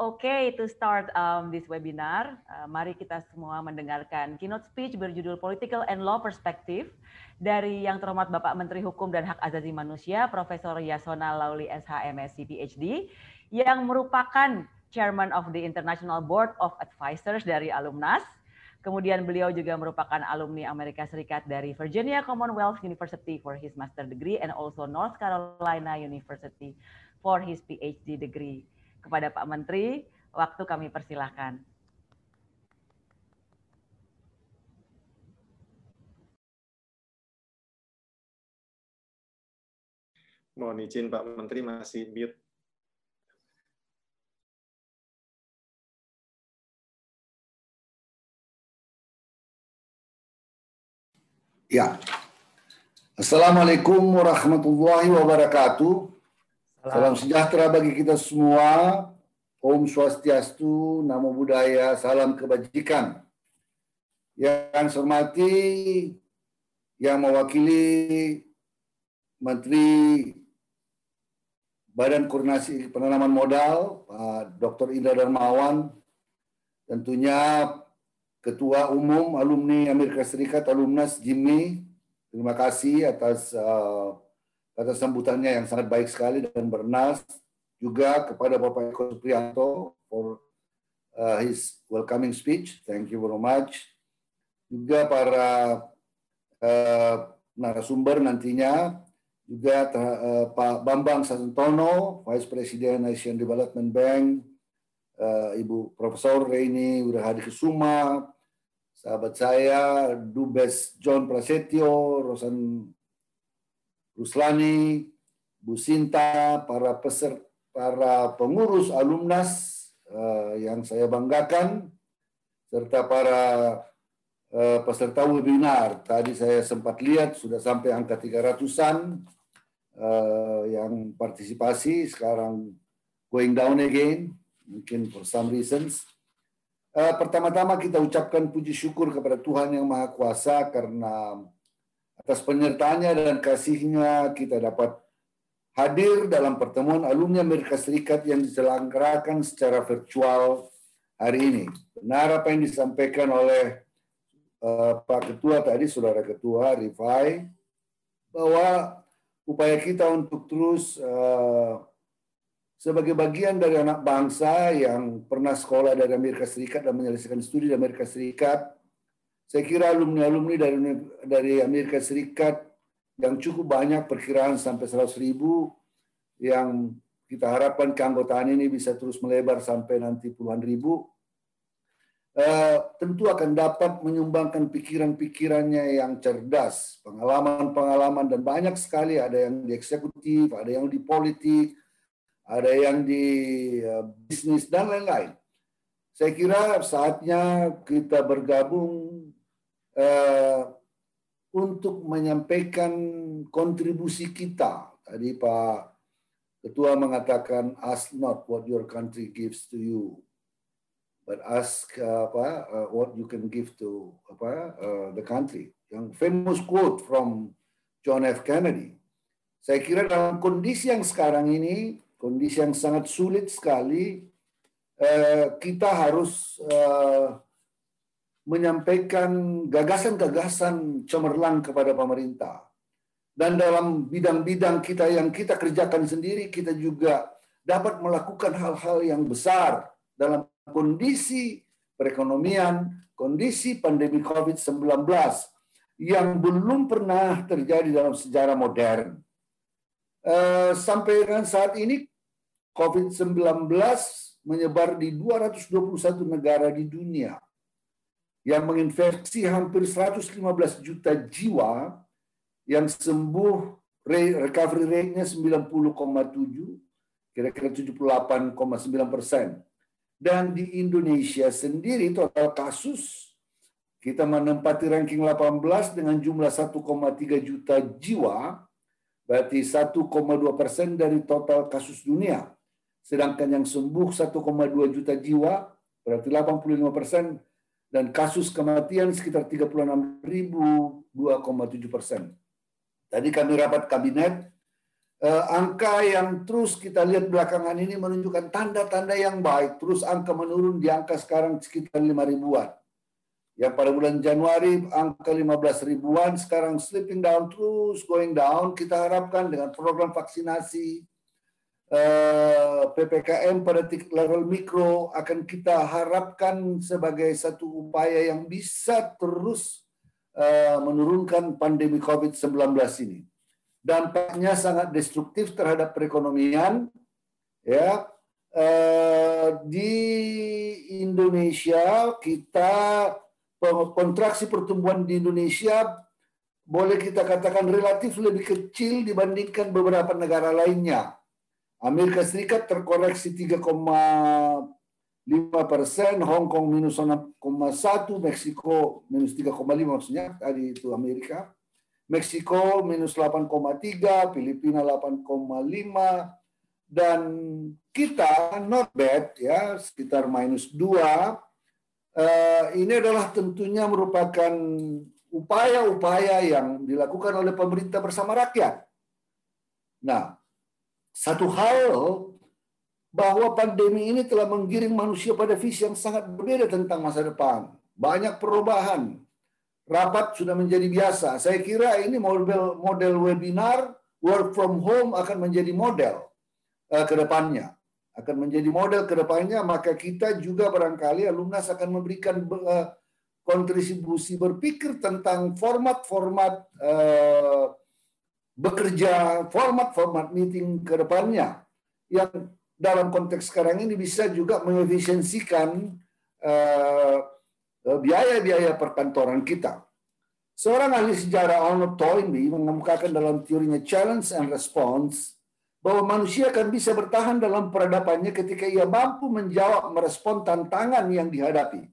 Okay, to start um, this webinar, uh, mari kita semua mendengarkan keynote speech berjudul Political and Law Perspective dari yang terhormat Bapak Menteri Hukum dan Hak Asasi Manusia, Profesor Yasona Lauli SH MSc PhD, yang merupakan Chairman of the International Board of Advisors dari Alumnas. Kemudian beliau juga merupakan alumni Amerika Serikat dari Virginia Commonwealth University for his master degree and also North Carolina University for his PhD degree kepada Pak Menteri. Waktu kami persilahkan. Mohon izin Pak Menteri masih mute. Ya. Assalamualaikum warahmatullahi wabarakatuh. Salam sejahtera bagi kita semua. Om Swastiastu, Namo Buddhaya, salam kebajikan. Yang saya hormati, yang mewakili Menteri Badan Koordinasi Penanaman Modal, Pak Dr. Indra Darmawan, tentunya Ketua Umum Alumni Amerika Serikat, Alumnas Jimmy, terima kasih atas uh, atas sambutannya yang sangat baik sekali dan bernas juga kepada Bapak Eko Supriyanto for uh, his welcoming speech. Thank you very much. Juga para uh, narasumber nantinya juga uh, Pak Bambang Sasantono, Vice President Asian Development Bank, uh, Ibu Profesor Reini Udahadi Kesuma, sahabat saya Dubes John Prasetyo, Rosan Ruslani, Bu Sinta, para peserta, para pengurus alumnas uh, yang saya banggakan, serta para uh, peserta webinar. Tadi saya sempat lihat sudah sampai angka 300-an uh, yang partisipasi, sekarang going down again, mungkin for some reasons. Pertama-tama kita ucapkan puji syukur kepada Tuhan Yang Maha Kuasa karena Atas penyertaannya dan kasihnya kita dapat hadir dalam pertemuan alumni Amerika Serikat yang diselenggarakan secara virtual hari ini. Benar apa yang disampaikan oleh uh, Pak Ketua tadi, Saudara Ketua Rifai, bahwa upaya kita untuk terus uh, sebagai bagian dari anak bangsa yang pernah sekolah dari Amerika Serikat dan menyelesaikan studi di Amerika Serikat, saya kira alumni-alumni dari dari Amerika Serikat yang cukup banyak perkiraan sampai 100 ribu yang kita harapkan keanggotaan ini bisa terus melebar sampai nanti puluhan ribu uh, tentu akan dapat menyumbangkan pikiran-pikirannya yang cerdas, pengalaman-pengalaman dan banyak sekali ada yang di eksekutif, ada yang di politik, ada yang di uh, bisnis dan lain-lain. Saya kira saatnya kita bergabung uh, untuk menyampaikan kontribusi kita. Tadi Pak Ketua mengatakan ask not what your country gives to you, but ask uh, apa uh, what you can give to apa uh, the country. Yang famous quote from John F. Kennedy. Saya kira dalam kondisi yang sekarang ini, kondisi yang sangat sulit sekali, kita harus menyampaikan gagasan-gagasan cemerlang kepada pemerintah. Dan dalam bidang-bidang kita yang kita kerjakan sendiri, kita juga dapat melakukan hal-hal yang besar dalam kondisi perekonomian, kondisi pandemi COVID-19 yang belum pernah terjadi dalam sejarah modern. Eh, sampai dengan saat ini, COVID-19 menyebar di 221 negara di dunia yang menginfeksi hampir 115 juta jiwa yang sembuh recovery rate-nya 90,7 kira-kira 78,9 persen. Dan di Indonesia sendiri total kasus kita menempati ranking 18 dengan jumlah 1,3 juta jiwa, berarti 1,2 persen dari total kasus dunia. Sedangkan yang sembuh 1,2 juta jiwa, berarti 85 persen dan kasus kematian sekitar 36.000 2,7 persen. Tadi kami rapat kabinet uh, angka yang terus kita lihat belakangan ini menunjukkan tanda-tanda yang baik. Terus angka menurun di angka sekarang sekitar 5 ribuan. Yang pada bulan Januari angka 15 ribuan, sekarang slipping down terus, going down. Kita harapkan dengan program vaksinasi, PPKM pada level mikro akan kita harapkan sebagai satu upaya yang bisa terus uh, menurunkan pandemi COVID-19 ini dampaknya sangat destruktif terhadap perekonomian ya eh, di Indonesia kita kontraksi pertumbuhan di Indonesia boleh kita katakan relatif lebih kecil dibandingkan beberapa negara lainnya. Amerika Serikat terkoreksi 3,5 persen, Hong Kong minus 6,1, Meksiko minus 3,5 maksudnya tadi itu Amerika. Meksiko minus 8,3, Filipina 8,5, dan kita not bad ya sekitar minus 2. Uh, eh, ini adalah tentunya merupakan upaya-upaya yang dilakukan oleh pemerintah bersama rakyat. Nah, satu hal bahwa pandemi ini telah menggiring manusia pada visi yang sangat berbeda tentang masa depan. Banyak perubahan, rapat sudah menjadi biasa. Saya kira ini model model webinar work from home akan menjadi model uh, ke depannya. Akan menjadi model ke depannya, maka kita juga barangkali alumnas akan memberikan uh, kontribusi berpikir tentang format-format uh, bekerja, format-format meeting ke depannya yang dalam konteks sekarang ini bisa juga mengefisiensikan uh, Eh, biaya-biaya perkantoran kita. Seorang ahli sejarah Arnold Toynbee mengemukakan dalam teorinya challenge and response bahwa manusia akan bisa bertahan dalam peradabannya ketika ia mampu menjawab merespon tantangan yang dihadapi.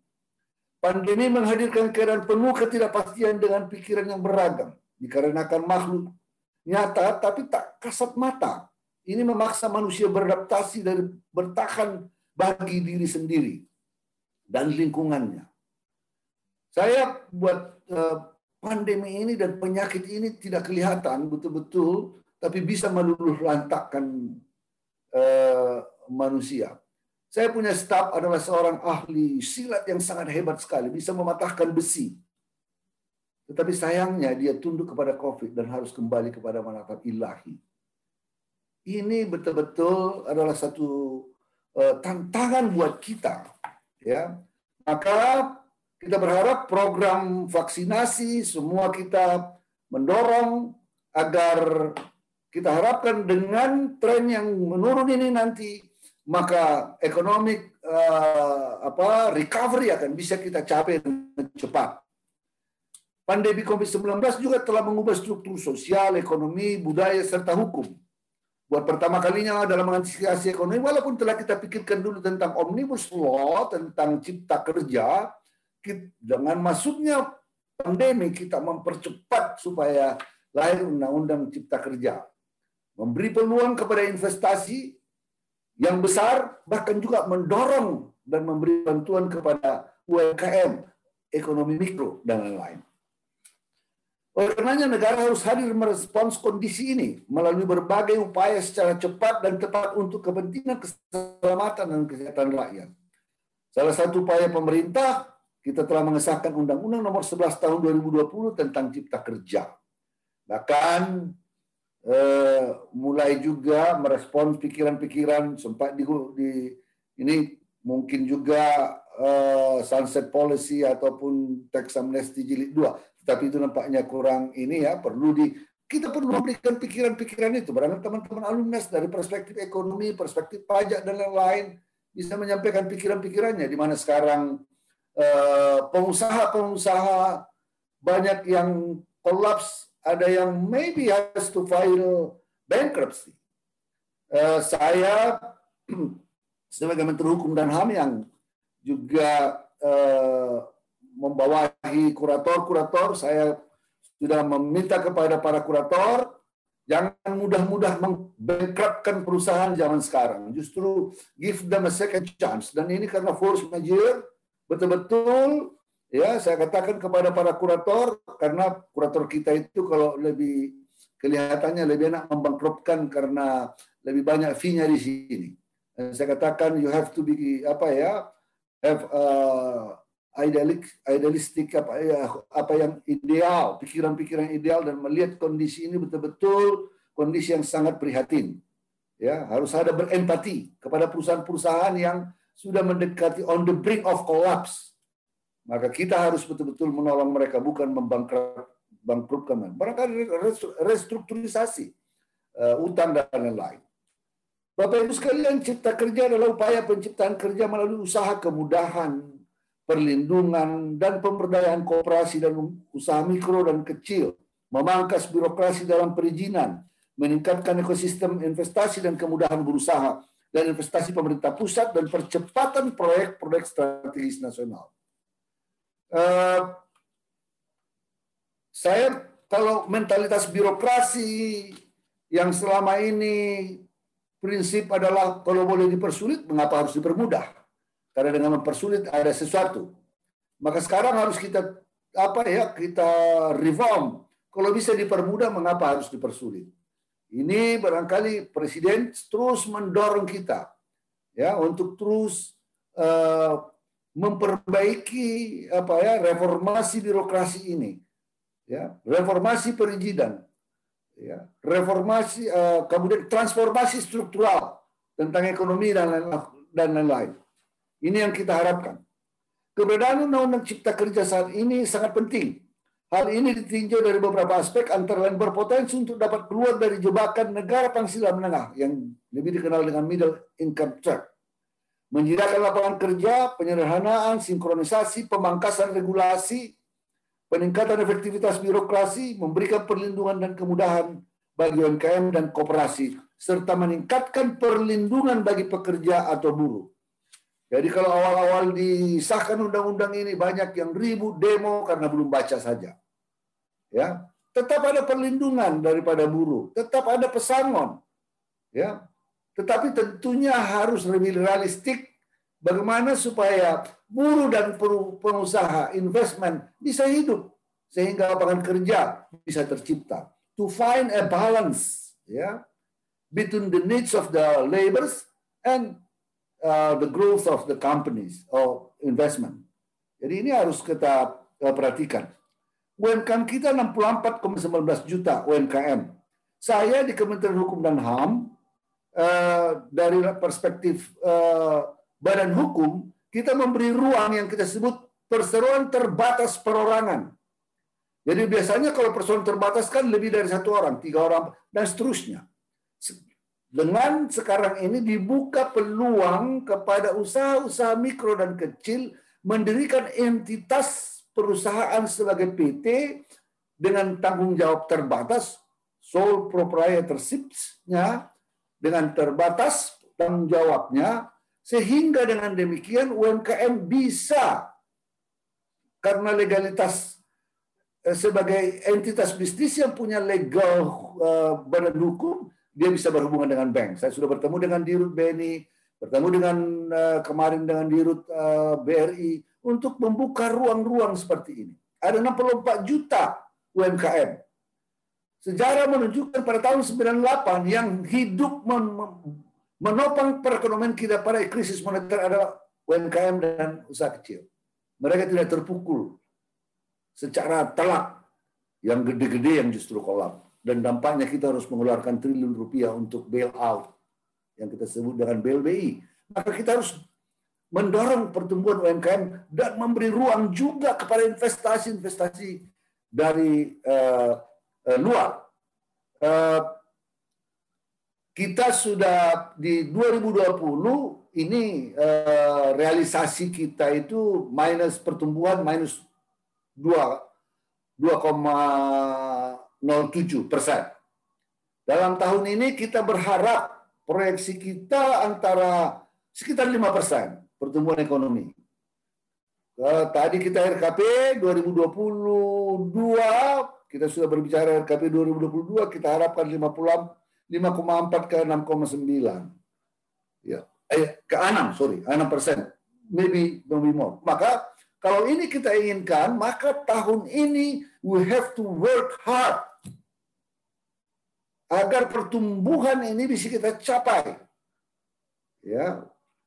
Pandemi menghadirkan keadaan penuh ketidakpastian dengan pikiran yang beragam, dikarenakan makhluk nyata tapi tak kasat mata. Ini memaksa manusia beradaptasi dari bertahan bagi diri sendiri dan lingkungannya. Saya buat uh, pandemi ini dan penyakit ini tidak kelihatan betul-betul, tapi bisa meluluh lantakkan uh, manusia. Saya punya staf adalah seorang ahli silat yang sangat hebat sekali, bisa mematahkan besi. Tetapi sayangnya dia tunduk kepada COVID dan harus kembali kepada manfaat ilahi. Ini betul-betul adalah satu uh, tantangan buat kita. Ya, maka kita berharap program vaksinasi semua kita mendorong agar kita harapkan dengan tren yang menurun ini nanti maka ekonomi uh, apa recovery akan bisa kita capai dengan cepat. Pandemi COVID-19 juga telah mengubah struktur sosial, ekonomi, budaya serta hukum. Buat pertama kalinya dalam mengantisipasi ekonomi, walaupun telah kita pikirkan dulu tentang omnibus law, tentang cipta kerja, dengan masuknya pandemi kita mempercepat supaya lahir undang-undang cipta kerja. Memberi peluang kepada investasi yang besar, bahkan juga mendorong dan memberi bantuan kepada UMKM, ekonomi mikro, dan lain-lain. Oleh karenanya negara harus hadir merespons kondisi ini melalui berbagai upaya secara cepat dan tepat untuk kepentingan keselamatan dan kesehatan rakyat. Salah satu upaya pemerintah kita telah mengesahkan Undang-Undang Nomor 11 Tahun 2020 tentang Cipta Kerja. Bahkan eh, mulai juga merespons pikiran-pikiran sempat di, di ini mungkin juga eh, sunset policy ataupun tax amnesty jilid 2. Tapi itu nampaknya kurang ini ya, perlu di kita perlu memberikan pikiran-pikiran itu barangkali teman-teman alumnus dari perspektif ekonomi, perspektif pajak dan lain-lain bisa menyampaikan pikiran-pikirannya di mana sekarang Eh, pengusaha-pengusaha banyak yang kolaps, ada yang maybe has to file bankruptcy. Uh, saya sebagai Menteri Hukum dan HAM yang juga uh, membawahi kurator-kurator, saya sudah meminta kepada para kurator jangan mudah-mudah membankruptkan perusahaan zaman sekarang. Justru give them a second chance. Dan ini karena force majeure, betul-betul ya saya katakan kepada para kurator karena kurator kita itu kalau lebih kelihatannya lebih enak membangkrutkan karena lebih banyak fee-nya di sini. Dan saya katakan you have to be apa ya have uh, idealik, idealistik apa ya apa yang ideal, pikiran-pikiran ideal dan melihat kondisi ini betul-betul kondisi yang sangat prihatin. Ya, harus ada berempati kepada perusahaan-perusahaan yang sudah mendekati on the brink of collapse. Maka kita harus betul-betul menolong mereka bukan membangkrutkan. Barangkali restrukturisasi uh, utang dan lain-lain. Bapak Ibu sekalian, cipta kerja adalah upaya penciptaan kerja melalui usaha kemudahan, perlindungan, dan pemberdayaan kooperasi dan usaha mikro dan kecil, memangkas birokrasi dalam perizinan, meningkatkan ekosistem investasi dan kemudahan berusaha, dan investasi pemerintah pusat, dan percepatan proyek-proyek strategis nasional. Uh, saya kalau mentalitas birokrasi yang selama ini prinsip adalah kalau boleh dipersulit, mengapa harus dipermudah? Karena dengan mempersulit ada sesuatu. Maka sekarang harus kita apa ya kita reform. Kalau bisa dipermudah, mengapa harus dipersulit? Ini barangkali presiden terus mendorong kita ya untuk terus uh, memperbaiki apa ya reformasi birokrasi ini ya reformasi perizinan ya, reformasi uh, kemudian transformasi struktural tentang ekonomi dan lain-lain. Ini yang kita harapkan. Keberadaan Undang-Undang Cipta Kerja saat ini sangat penting. Hal ini ditinjau dari beberapa aspek antara lain berpotensi untuk dapat keluar dari jebakan negara penghasilan menengah yang lebih dikenal dengan middle income trap. Menjadikan lapangan kerja, penyederhanaan, sinkronisasi, pemangkasan regulasi, peningkatan efektivitas birokrasi, memberikan perlindungan dan kemudahan bagi UMKM dan kooperasi, serta meningkatkan perlindungan bagi pekerja atau buruh. Jadi kalau awal-awal disahkan undang-undang ini banyak yang ribut demo karena belum baca saja. Ya, tetap ada perlindungan daripada buruh, tetap ada pesangon. Ya. Tetapi tentunya harus lebih realistik bagaimana supaya buruh dan pengusaha investment bisa hidup sehingga lapangan kerja bisa tercipta. To find a balance ya between the needs of the laborers and uh, the growth of the companies or investment. Jadi ini harus kita uh, perhatikan. UMKM kita 64,19 juta UMKM. Saya di Kementerian Hukum dan HAM uh, dari perspektif uh, badan hukum kita memberi ruang yang kita sebut perseroan terbatas perorangan. Jadi biasanya kalau perseroan terbatas kan lebih dari satu orang, tiga orang, dan seterusnya. Dengan sekarang ini dibuka peluang kepada usaha-usaha mikro dan kecil mendirikan entitas perusahaan sebagai PT dengan tanggung jawab terbatas, sole proprietorship-nya dengan terbatas tanggung jawabnya sehingga dengan demikian UMKM bisa karena legalitas eh, sebagai entitas bisnis yang punya legal uh, badan hukum, dia bisa berhubungan dengan bank. Saya sudah bertemu dengan Dirut BNI, bertemu dengan uh, kemarin dengan Dirut uh, BRI untuk membuka ruang-ruang seperti ini. Ada 64 juta UMKM. Sejarah menunjukkan pada tahun 98 yang hidup menopang perekonomian kita pada krisis moneter adalah UMKM dan usaha kecil. Mereka tidak terpukul secara telak yang gede-gede yang justru kolap. Dan dampaknya kita harus mengeluarkan triliun rupiah untuk bailout yang kita sebut dengan BLBI. Maka kita harus mendorong pertumbuhan UMKM dan memberi ruang juga kepada investasi-investasi dari uh, uh, luar. Uh, kita sudah di 2020 ini uh, realisasi kita itu minus pertumbuhan minus 2 2,07 persen. Dalam tahun ini kita berharap proyeksi kita antara sekitar 5 persen pertumbuhan ekonomi. Uh, tadi kita RKP 2022 kita sudah berbicara RKP 2022 kita harapkan 50 5,4 ke 6,9. Ya, eh, ke 6, sorry, 6 persen. Maybe, maybe more. Maka kalau ini kita inginkan, maka tahun ini we have to work hard. Agar pertumbuhan ini bisa kita capai. Ya,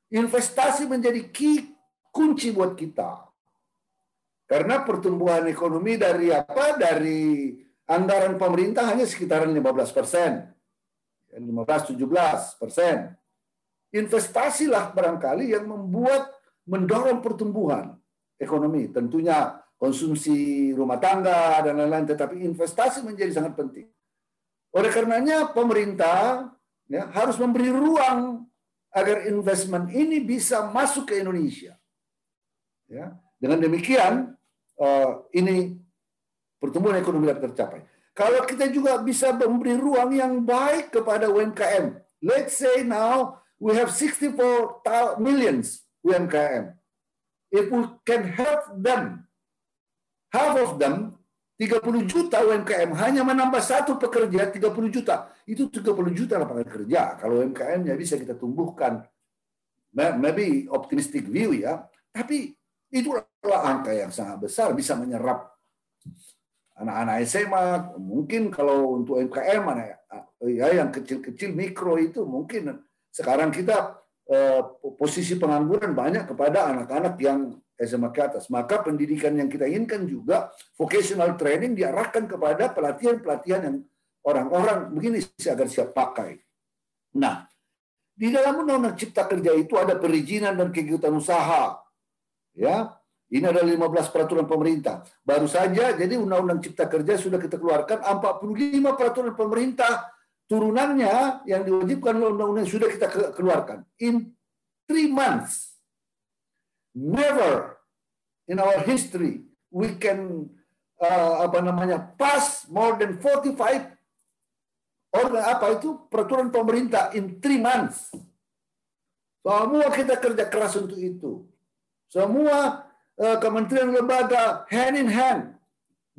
investasi menjadi key kunci buat kita. Karena pertumbuhan ekonomi dari apa? Dari anggaran pemerintah hanya sekitaran 15 persen. 15-17 persen. Investasilah barangkali yang membuat mendorong pertumbuhan ekonomi. Tentunya konsumsi rumah tangga dan lain-lain, tetapi investasi menjadi sangat penting. Oleh karenanya pemerintah ya, harus memberi ruang agar investment ini bisa masuk ke Indonesia. Ya, dengan demikian uh, ini pertumbuhan ekonomi dapat tercapai. Kalau kita juga bisa memberi ruang yang baik kepada UMKM. Let's say now we have 64 millions UMKM. If we can help them, half of them, 30 juta UMKM, hanya menambah satu pekerja 30 juta. Itu 30 juta lapangan kerja. Kalau UMKM-nya bisa kita tumbuhkan, maybe optimistic view ya, tapi Itulah angka yang sangat besar bisa menyerap anak-anak SMA. Mungkin kalau untuk MKM ya yang kecil-kecil mikro itu mungkin sekarang kita posisi pengangguran banyak kepada anak-anak yang SMA ke atas. Maka pendidikan yang kita inginkan juga vocational training diarahkan kepada pelatihan-pelatihan yang orang-orang begini agar siap pakai. Nah, di dalam Undang-Undang Cipta Kerja itu ada perizinan dan kegiatan usaha. Ya, ini ada 15 peraturan pemerintah. Baru saja, jadi Undang-Undang Cipta Kerja sudah kita keluarkan 45 peraturan pemerintah turunannya yang diwajibkan oleh undang-undang sudah kita keluarkan. In three months, never in our history we can uh, apa namanya pass more than 45 organ apa itu peraturan pemerintah in three months. Semua kita kerja keras untuk itu. Semua uh, kementerian lembaga hand in hand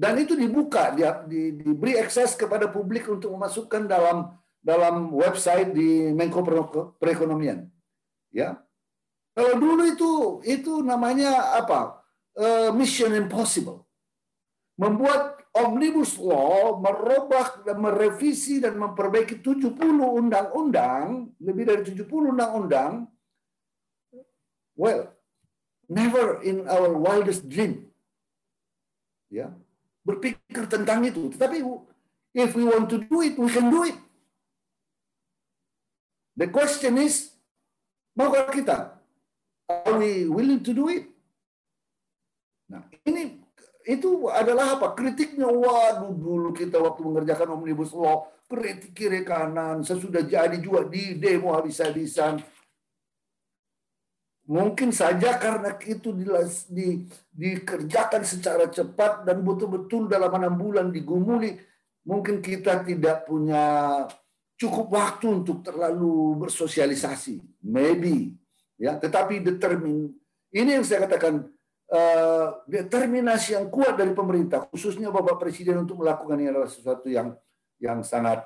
dan itu dibuka dia di, diberi akses kepada publik untuk memasukkan dalam dalam website di Menko Perekonomian. Ya. Kalau dulu itu itu namanya apa? Uh, mission impossible. Membuat omnibus law merubah dan merevisi dan memperbaiki 70 undang-undang lebih dari 70 undang-undang well Never in our wildest dream. Ya, berpikir tentang itu. Tetapi if we want to do it, we can do it. The question is, maukah kita? Are we willing to do it? Nah, ini itu adalah apa? Kritiknya, waduh dulu kita waktu mengerjakan Omnibus Law, kritik kiri kanan, sesudah jadi juga di demo habis-habisan Mungkin saja karena itu di, di, dikerjakan secara cepat dan betul-betul dalam enam bulan digumuli, mungkin kita tidak punya cukup waktu untuk terlalu bersosialisasi. Maybe, ya. Tetapi determin ini yang saya katakan uh, determinasi yang kuat dari pemerintah, khususnya Bapak Presiden untuk melakukan ini adalah sesuatu yang yang sangat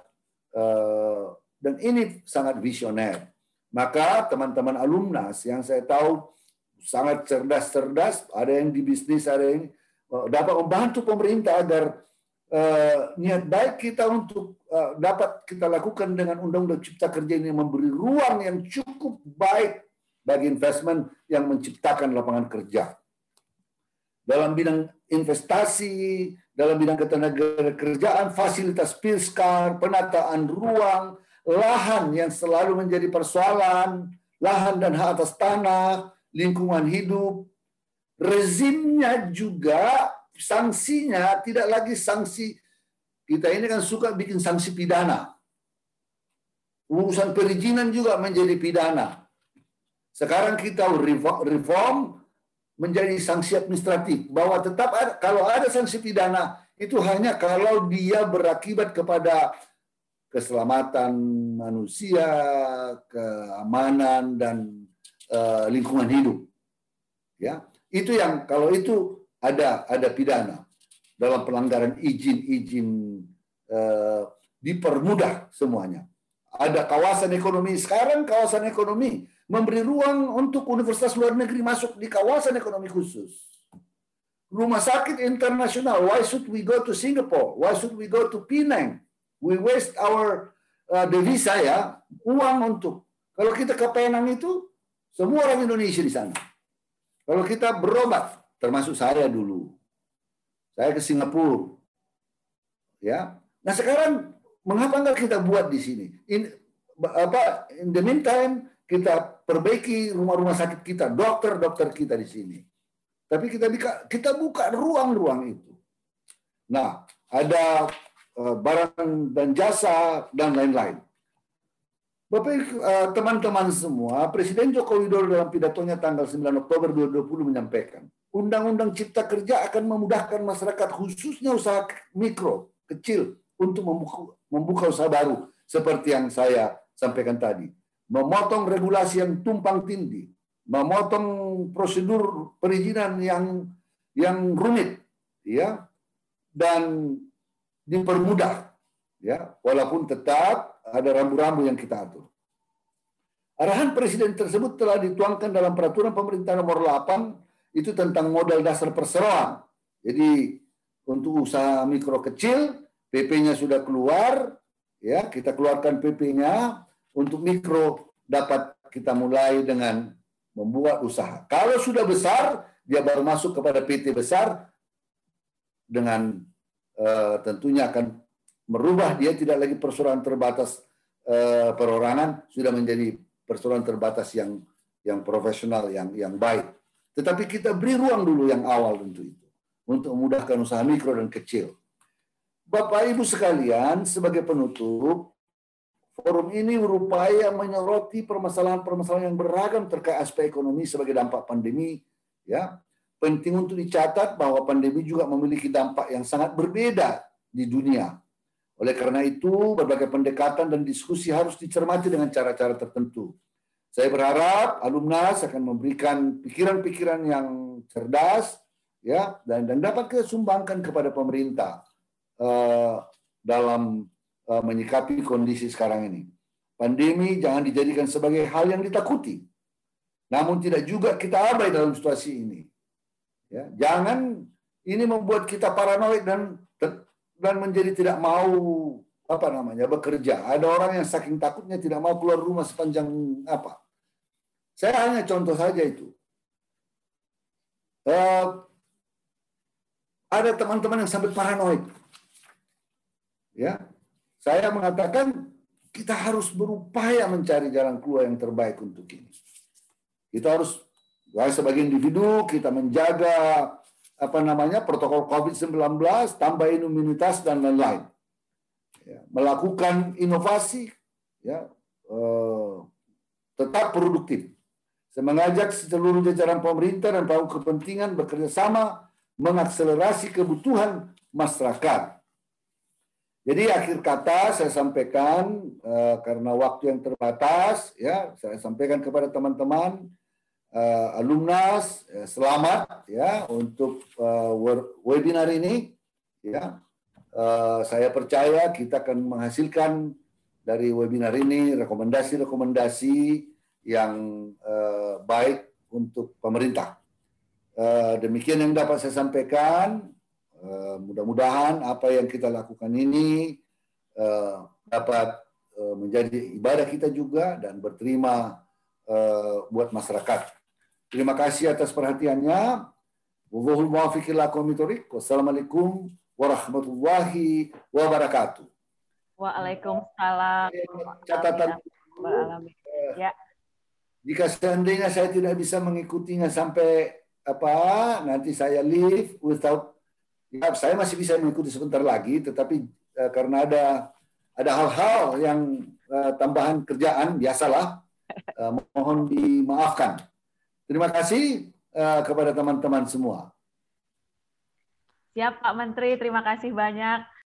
uh, dan ini sangat visioner maka teman-teman alumnas yang saya tahu sangat cerdas-cerdas, ada yang di bisnis, ada yang eh, dapat membantu pemerintah agar uh, niat baik kita untuk uh, dapat kita lakukan dengan Undang-Undang Cipta Kerja ini memberi ruang yang cukup baik bagi investment yang menciptakan lapangan kerja. Dalam bidang investasi, dalam bidang ketenaga kerjaan, fasilitas pilskar, penataan ruang, lahan yang selalu menjadi persoalan, lahan dan hak atas tanah, lingkungan hidup, rezimnya juga sanksinya tidak lagi sanksi kita ini kan suka bikin sanksi pidana. Urusan perizinan juga menjadi pidana. Sekarang kita reform menjadi sanksi administratif bahwa tetap ada, kalau ada sanksi pidana itu hanya kalau dia berakibat kepada keselamatan manusia, keamanan dan uh, lingkungan hidup. Ya, itu yang kalau itu ada ada pidana dalam pelanggaran izin-izin uh, dipermudah semuanya. Ada kawasan ekonomi sekarang kawasan ekonomi memberi ruang untuk universitas luar negeri masuk di kawasan ekonomi khusus. Rumah sakit internasional, why should we go to Singapore? Why should we go to Penang? We waste our uh, devisa ya, uang untuk. Kalau kita ke Penang itu, semua orang Indonesia di sana. Kalau kita berobat, termasuk saya dulu. Saya ke Singapura. Ya. Nah sekarang mengapa enggak kita buat di sini? In, apa in the meantime kita perbaiki rumah-rumah sakit kita, dokter-dokter kita di sini. Tapi kita kita buka ruang-ruang itu. Nah, ada barang dan jasa dan lain-lain. Bapak uh, teman-teman semua, Presiden Joko Widodo dalam pidatonya tanggal 9 Oktober 2020 menyampaikan, Undang-Undang Cipta Kerja akan memudahkan masyarakat khususnya usaha mikro, kecil untuk membuka, membuka usaha baru seperti yang saya sampaikan tadi. Memotong regulasi yang tumpang tindih, memotong prosedur perizinan yang yang rumit, ya, dan dipermudah, ya, walaupun tetap ada rambu-rambu yang kita atur. Arahan Presiden tersebut telah dituangkan dalam Peraturan Pemerintah Nomor 8 itu tentang modal dasar perseroan. Jadi untuk usaha mikro kecil, PP-nya sudah keluar, ya kita keluarkan PP-nya untuk mikro dapat kita mulai dengan membuat usaha. Kalau sudah besar, dia baru masuk kepada PT besar dengan uh, tentunya akan merubah dia tidak lagi persoalan terbatas uh, perorangan, sudah menjadi persoalan terbatas yang yang profesional, yang yang baik. Tetapi kita beri ruang dulu yang awal tentu itu untuk memudahkan usaha mikro dan kecil. Bapak Ibu sekalian, sebagai penutup, Forum ini berupaya menyoroti permasalahan-permasalahan yang beragam terkait aspek ekonomi sebagai dampak pandemi. Ya, penting untuk dicatat bahwa pandemi juga memiliki dampak yang sangat berbeda di dunia. Oleh karena itu, berbagai pendekatan dan diskusi harus dicermati dengan cara-cara tertentu. Saya berharap alumnas akan memberikan pikiran-pikiran yang cerdas, ya, dan, dan dapat kita sumbangkan kepada pemerintah uh, dalam Eh, menyikapi kondisi sekarang ini. Pandemi jangan dijadikan sebagai hal yang ditakuti. Namun tidak juga kita abai dalam situasi ini. Ya, jangan ini membuat kita paranoid dan dan menjadi tidak mau apa namanya bekerja. Ada orang yang saking takutnya tidak mau keluar rumah sepanjang apa. Saya hanya contoh saja itu. Uh, ada teman-teman yang sampai paranoid. Ya, saya mengatakan kita harus berupaya mencari jalan keluar yang terbaik untuk ini. Kita harus sebagai individu kita menjaga apa namanya protokol COVID-19, tambah imunitas dan lain-lain. Ya, melakukan inovasi, ya, eh, tetap produktif. Saya mengajak seluruh jajaran pemerintah dan pelaku kepentingan bekerja sama mengakselerasi kebutuhan masyarakat jadi akhir kata saya sampaikan uh, karena waktu yang terbatas ya saya sampaikan kepada teman-teman uh, alumnas uh, selamat ya untuk uh, webinar ini ya uh, saya percaya kita akan menghasilkan dari webinar ini rekomendasi-rekomendasi yang uh, baik untuk pemerintah. Uh, demikian yang dapat saya sampaikan. Eh, mudah-mudahan apa yang kita lakukan ini uh, dapat uh, menjadi ibadah kita juga dan berterima uh, buat masyarakat. Terima kasih atas perhatiannya. Wassalamualaikum warahmatullahi wabarakatuh. Waalaikumsalam. Catatan ya. Jika seandainya saya tidak bisa mengikutinya sampai apa nanti saya leave without ya, saya masih bisa mengikuti sebentar lagi, tetapi uh, karena ada ada hal-hal yang uh, tambahan kerjaan biasalah, uh, mohon dimaafkan. Terima kasih uh, kepada teman-teman semua. Siap Pak Menteri, terima kasih banyak